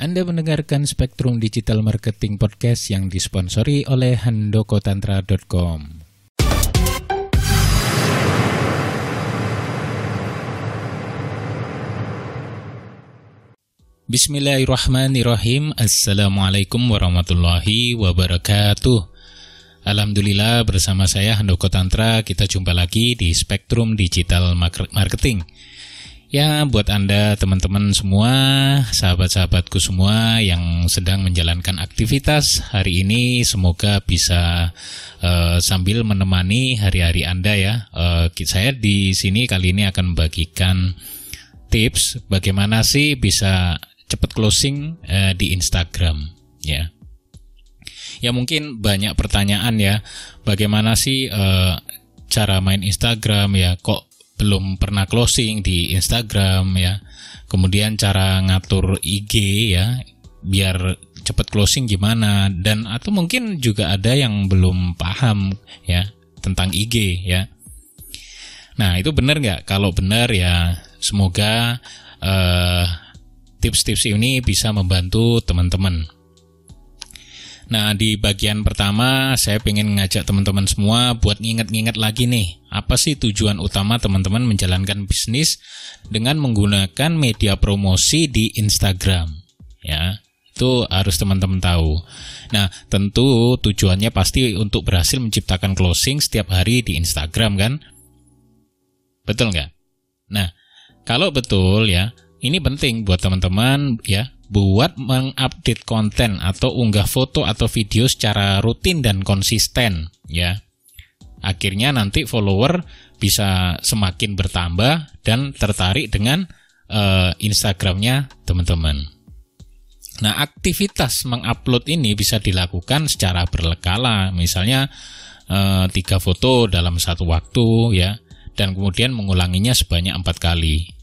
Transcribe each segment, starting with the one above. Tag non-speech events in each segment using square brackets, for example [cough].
Anda mendengarkan Spektrum Digital Marketing Podcast yang disponsori oleh handokotantra.com. Bismillahirrahmanirrahim. Assalamualaikum warahmatullahi wabarakatuh. Alhamdulillah bersama saya Handoko Tantra kita jumpa lagi di Spektrum Digital Marketing. Ya, buat Anda teman-teman semua, sahabat-sahabatku semua yang sedang menjalankan aktivitas hari ini, semoga bisa uh, sambil menemani hari-hari Anda ya. Uh, saya di sini kali ini akan membagikan tips bagaimana sih bisa cepat closing uh, di Instagram ya. Ya mungkin banyak pertanyaan ya, bagaimana sih cara main Instagram ya kok belum pernah closing di Instagram ya. Kemudian cara ngatur IG ya biar cepat closing gimana dan atau mungkin juga ada yang belum paham ya tentang IG ya. Nah itu benar nggak? Kalau benar ya semoga uh, tips-tips ini bisa membantu teman-teman. Nah, di bagian pertama saya ingin ngajak teman-teman semua buat nginget-nginget lagi nih, apa sih tujuan utama teman-teman menjalankan bisnis dengan menggunakan media promosi di Instagram? Ya, itu harus teman-teman tahu. Nah, tentu tujuannya pasti untuk berhasil menciptakan closing setiap hari di Instagram kan? Betul nggak? Nah, kalau betul ya, ini penting buat teman-teman ya buat mengupdate konten atau unggah foto atau video secara rutin dan konsisten ya. Akhirnya nanti follower bisa semakin bertambah dan tertarik dengan uh, Instagramnya teman-teman. Nah, aktivitas mengupload ini bisa dilakukan secara berkala, misalnya uh, tiga foto dalam satu waktu ya, dan kemudian mengulanginya sebanyak empat kali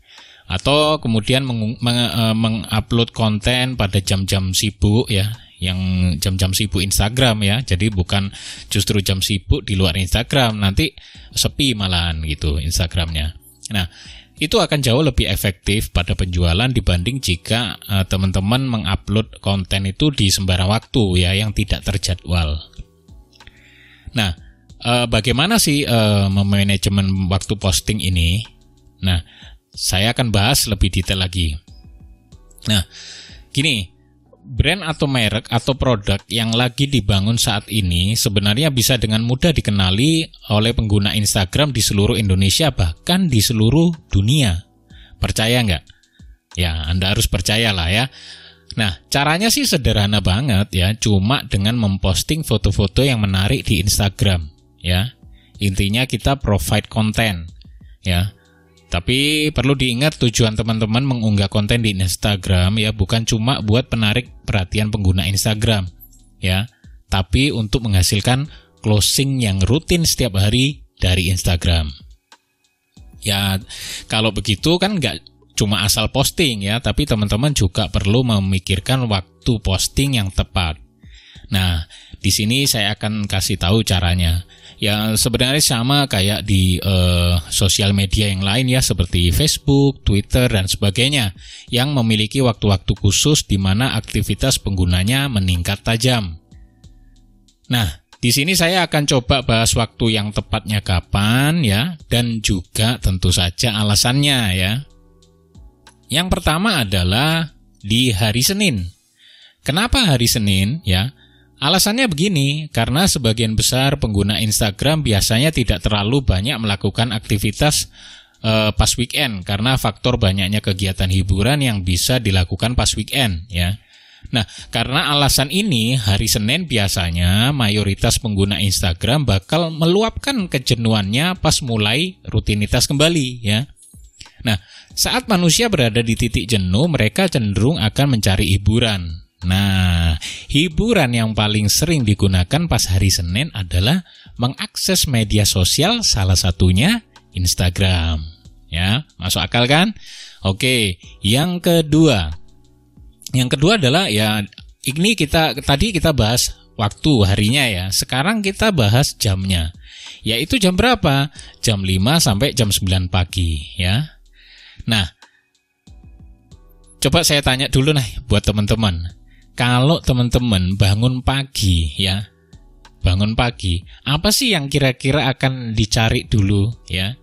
atau kemudian e, mengupload konten pada jam-jam sibuk ya yang jam-jam sibuk Instagram ya jadi bukan justru jam sibuk di luar Instagram nanti sepi malahan gitu Instagramnya nah itu akan jauh lebih efektif pada penjualan dibanding jika uh, teman-teman mengupload konten itu di sembarang waktu ya yang tidak terjadwal. Nah, uh, bagaimana sih uh, memanajemen waktu posting ini? Nah, saya akan bahas lebih detail lagi. Nah, gini, brand atau merek atau produk yang lagi dibangun saat ini sebenarnya bisa dengan mudah dikenali oleh pengguna Instagram di seluruh Indonesia bahkan di seluruh dunia. Percaya nggak? Ya, Anda harus percaya lah ya. Nah, caranya sih sederhana banget ya, cuma dengan memposting foto-foto yang menarik di Instagram, ya. Intinya kita provide konten, ya. Tapi perlu diingat tujuan teman-teman mengunggah konten di Instagram ya bukan cuma buat penarik perhatian pengguna Instagram ya, tapi untuk menghasilkan closing yang rutin setiap hari dari Instagram. Ya, kalau begitu kan nggak cuma asal posting ya, tapi teman-teman juga perlu memikirkan waktu posting yang tepat. Nah, di sini saya akan kasih tahu caranya ya sebenarnya sama kayak di uh, sosial media yang lain ya seperti Facebook, Twitter dan sebagainya yang memiliki waktu-waktu khusus di mana aktivitas penggunanya meningkat tajam. Nah, di sini saya akan coba bahas waktu yang tepatnya kapan ya dan juga tentu saja alasannya ya. Yang pertama adalah di hari Senin. Kenapa hari Senin ya? Alasannya begini, karena sebagian besar pengguna Instagram biasanya tidak terlalu banyak melakukan aktivitas uh, pas weekend karena faktor banyaknya kegiatan hiburan yang bisa dilakukan pas weekend ya. Nah, karena alasan ini, hari Senin biasanya mayoritas pengguna Instagram bakal meluapkan kejenuhannya pas mulai rutinitas kembali ya. Nah, saat manusia berada di titik jenuh, mereka cenderung akan mencari hiburan. Nah, hiburan yang paling sering digunakan pas hari Senin adalah mengakses media sosial salah satunya Instagram. Ya, masuk akal kan? Oke, yang kedua. Yang kedua adalah ya ini kita tadi kita bahas waktu harinya ya. Sekarang kita bahas jamnya. Yaitu jam berapa? Jam 5 sampai jam 9 pagi ya. Nah, coba saya tanya dulu nih buat teman-teman. Kalau teman-teman bangun pagi ya, bangun pagi, apa sih yang kira-kira akan dicari dulu ya?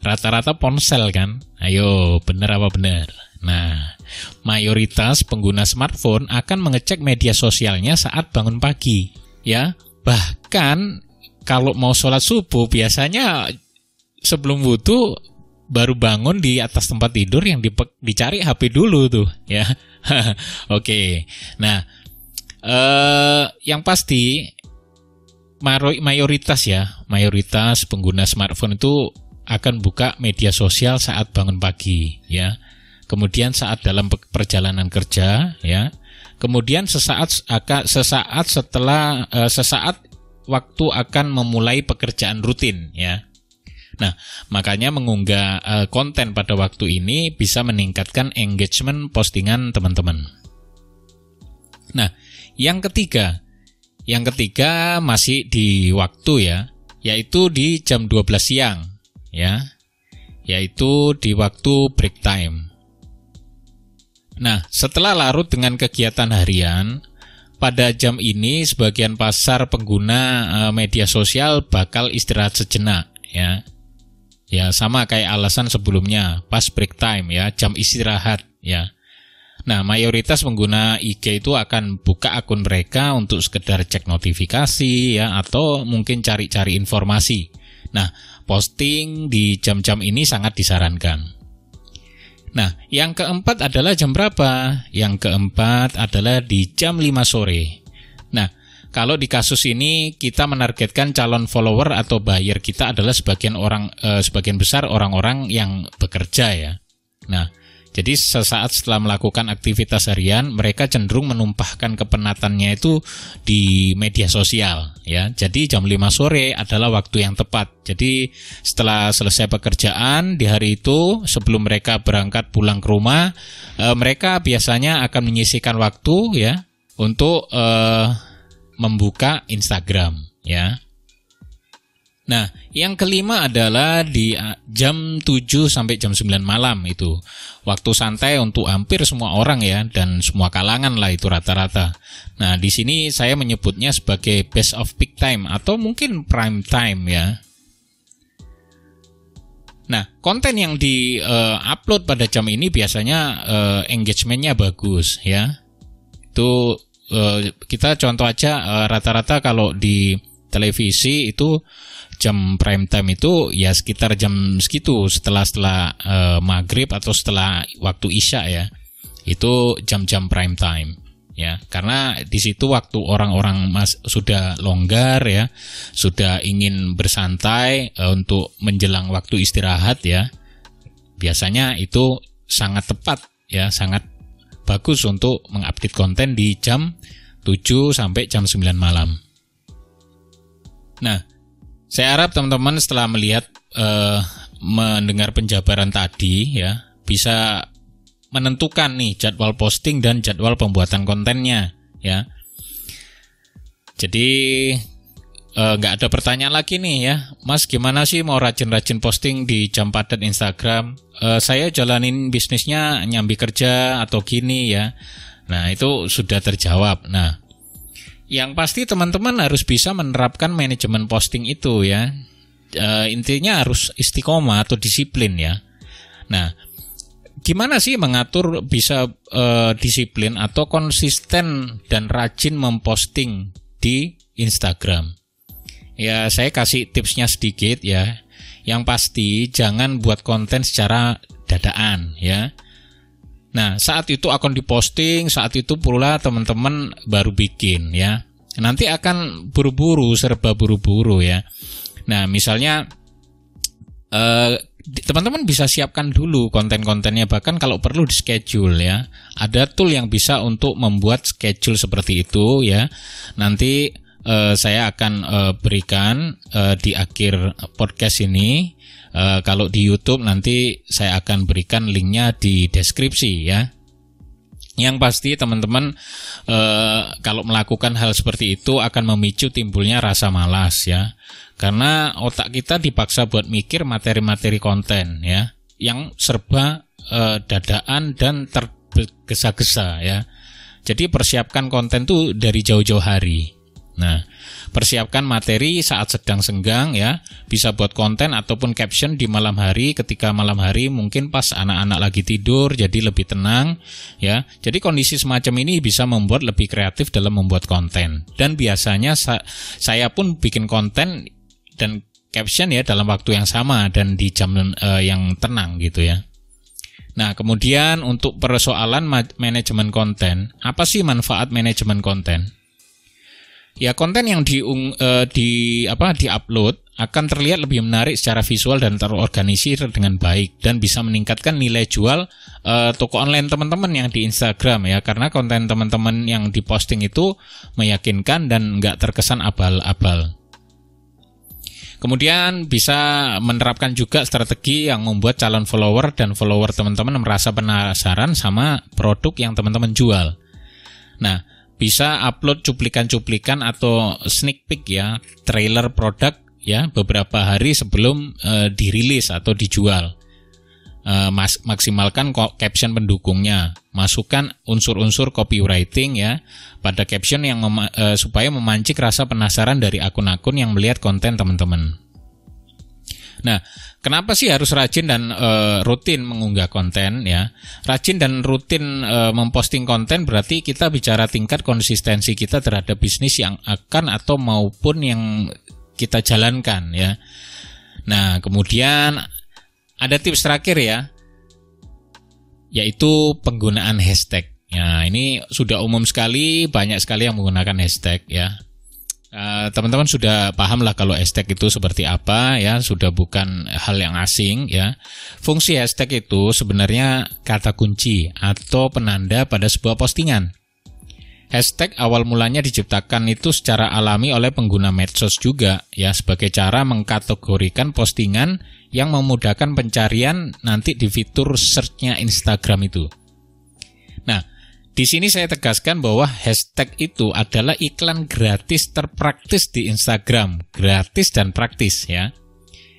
Rata-rata ponsel kan? Ayo, bener apa bener? Nah, mayoritas pengguna smartphone akan mengecek media sosialnya saat bangun pagi, ya. Bahkan kalau mau sholat subuh biasanya sebelum wudhu baru bangun di atas tempat tidur yang dicari HP dulu tuh, ya. [laughs] Oke, nah eh, yang pasti mayoritas ya, mayoritas pengguna smartphone itu akan buka media sosial saat bangun pagi, ya. Kemudian saat dalam perjalanan kerja ya. Kemudian sesaat akan sesaat setelah uh, sesaat waktu akan memulai pekerjaan rutin ya Nah, makanya mengunggah uh, konten pada waktu ini bisa meningkatkan engagement postingan teman-teman. Nah, yang ketiga, yang ketiga masih di waktu ya, yaitu di jam 12 siang ya, yaitu di waktu break time. Nah, setelah larut dengan kegiatan harian, pada jam ini sebagian pasar pengguna uh, media sosial bakal istirahat sejenak ya. Ya, sama kayak alasan sebelumnya, pas break time ya, jam istirahat ya. Nah, mayoritas pengguna IG itu akan buka akun mereka untuk sekedar cek notifikasi ya atau mungkin cari-cari informasi. Nah, posting di jam-jam ini sangat disarankan. Nah, yang keempat adalah jam berapa? Yang keempat adalah di jam 5 sore. Nah, kalau di kasus ini kita menargetkan calon follower atau buyer kita adalah sebagian orang eh, sebagian besar orang-orang yang bekerja ya. Nah, jadi sesaat setelah melakukan aktivitas harian, mereka cenderung menumpahkan kepenatannya itu di media sosial, ya. Jadi jam 5 sore adalah waktu yang tepat. Jadi setelah selesai pekerjaan di hari itu, sebelum mereka berangkat pulang ke rumah, e, mereka biasanya akan menyisihkan waktu, ya, untuk e, membuka Instagram, ya. Nah, yang kelima adalah di jam 7 sampai jam 9 malam itu. Waktu santai untuk hampir semua orang ya dan semua kalangan lah itu rata-rata. Nah, di sini saya menyebutnya sebagai best of peak time atau mungkin prime time ya. Nah, konten yang di-upload uh, pada jam ini biasanya uh, engagementnya bagus ya. Itu uh, kita contoh aja rata-rata uh, kalau di televisi itu jam prime time itu ya sekitar jam segitu setelah setelah uh, maghrib atau setelah waktu isya ya. Itu jam-jam prime time ya. Karena di situ waktu orang-orang mas sudah longgar ya sudah ingin bersantai untuk menjelang waktu istirahat ya biasanya itu sangat tepat ya sangat bagus untuk mengupdate konten di jam 7 sampai jam 9 malam. Nah, saya harap teman-teman setelah melihat uh, mendengar penjabaran tadi ya bisa menentukan nih jadwal posting dan jadwal pembuatan kontennya ya. Jadi eh, nggak uh, ada pertanyaan lagi nih ya, Mas gimana sih mau rajin-rajin posting di jam padat Instagram? Uh, saya jalanin bisnisnya nyambi kerja atau gini ya. Nah itu sudah terjawab. Nah yang pasti teman-teman harus bisa menerapkan manajemen posting itu ya. E, intinya harus istiqomah atau disiplin ya. Nah, gimana sih mengatur bisa e, disiplin atau konsisten dan rajin memposting di Instagram? Ya, saya kasih tipsnya sedikit ya. Yang pasti jangan buat konten secara dadaan ya. Nah, saat itu akan diposting, saat itu pula teman-teman baru bikin ya. Nanti akan buru-buru, serba buru-buru ya. Nah, misalnya eh, teman-teman bisa siapkan dulu konten-kontennya bahkan kalau perlu di schedule ya. Ada tool yang bisa untuk membuat schedule seperti itu ya. Nanti eh, saya akan eh, berikan eh, di akhir podcast ini Uh, kalau di YouTube nanti saya akan berikan linknya di deskripsi ya. Yang pasti teman-teman uh, kalau melakukan hal seperti itu akan memicu timbulnya rasa malas ya. Karena otak kita dipaksa buat mikir materi-materi konten ya yang serba uh, dadaan dan ter, tergesa-gesa ya. Jadi persiapkan konten tuh dari jauh-jauh hari. Nah, persiapkan materi saat sedang senggang ya, bisa buat konten ataupun caption di malam hari ketika malam hari mungkin pas anak-anak lagi tidur jadi lebih tenang ya. Jadi kondisi semacam ini bisa membuat lebih kreatif dalam membuat konten. Dan biasanya sa saya pun bikin konten dan caption ya dalam waktu yang sama dan di jam uh, yang tenang gitu ya. Nah, kemudian untuk persoalan manajemen konten, apa sih manfaat manajemen konten? Ya, konten yang di uh, di apa diupload akan terlihat lebih menarik secara visual dan terorganisir dengan baik dan bisa meningkatkan nilai jual uh, toko online teman-teman yang di Instagram ya karena konten teman-teman yang diposting itu meyakinkan dan nggak terkesan abal-abal. Kemudian bisa menerapkan juga strategi yang membuat calon follower dan follower teman-teman merasa penasaran sama produk yang teman-teman jual. Nah, bisa upload cuplikan-cuplikan atau sneak peek ya, trailer produk ya beberapa hari sebelum e, dirilis atau dijual. E, mas, maksimalkan caption pendukungnya, masukkan unsur-unsur copywriting ya pada caption yang mema e, supaya memancing rasa penasaran dari akun-akun yang melihat konten teman-teman. Nah, kenapa sih harus rajin dan e, rutin mengunggah konten ya? Rajin dan rutin e, memposting konten berarti kita bicara tingkat konsistensi kita terhadap bisnis yang akan atau maupun yang kita jalankan ya. Nah, kemudian ada tips terakhir ya, yaitu penggunaan hashtag. Ya, ini sudah umum sekali, banyak sekali yang menggunakan hashtag ya. Eh, teman-teman sudah paham lah kalau hashtag itu seperti apa ya, sudah bukan hal yang asing ya. Fungsi hashtag itu sebenarnya kata kunci atau penanda pada sebuah postingan. Hashtag awal mulanya diciptakan itu secara alami oleh pengguna medsos juga ya sebagai cara mengkategorikan postingan yang memudahkan pencarian nanti di fitur search-nya Instagram itu. Nah, di sini saya tegaskan bahwa hashtag itu adalah iklan gratis terpraktis di Instagram, gratis dan praktis ya.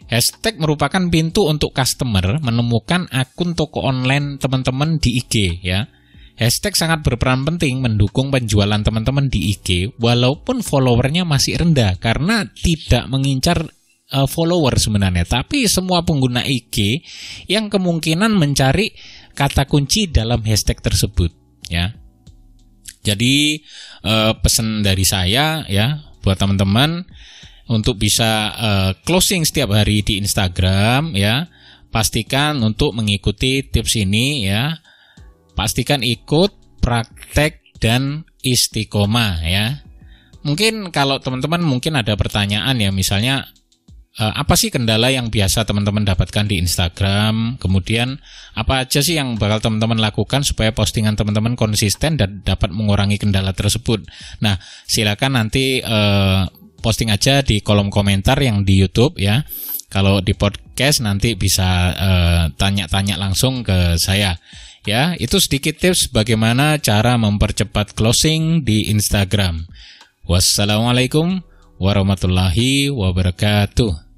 Hashtag merupakan pintu untuk customer menemukan akun toko online teman-teman di IG ya. Hashtag sangat berperan penting mendukung penjualan teman-teman di IG walaupun followernya masih rendah karena tidak mengincar uh, follower sebenarnya, tapi semua pengguna IG yang kemungkinan mencari kata kunci dalam hashtag tersebut ya. Jadi uh, pesan dari saya ya buat teman-teman untuk bisa uh, closing setiap hari di Instagram ya, pastikan untuk mengikuti tips ini ya. Pastikan ikut praktek dan istiqomah ya. Mungkin kalau teman-teman mungkin ada pertanyaan ya misalnya uh, apa sih kendala yang biasa teman-teman dapatkan di Instagram? Kemudian apa aja sih yang bakal teman-teman lakukan supaya postingan teman-teman konsisten dan dapat mengurangi kendala tersebut? Nah, silakan nanti uh, posting aja di kolom komentar yang di YouTube ya. Kalau di podcast nanti bisa eh, tanya-tanya uh, langsung ke saya. Ya, itu sedikit tips bagaimana cara mempercepat closing di Instagram. Wassalamualaikum warahmatullahi wabarakatuh.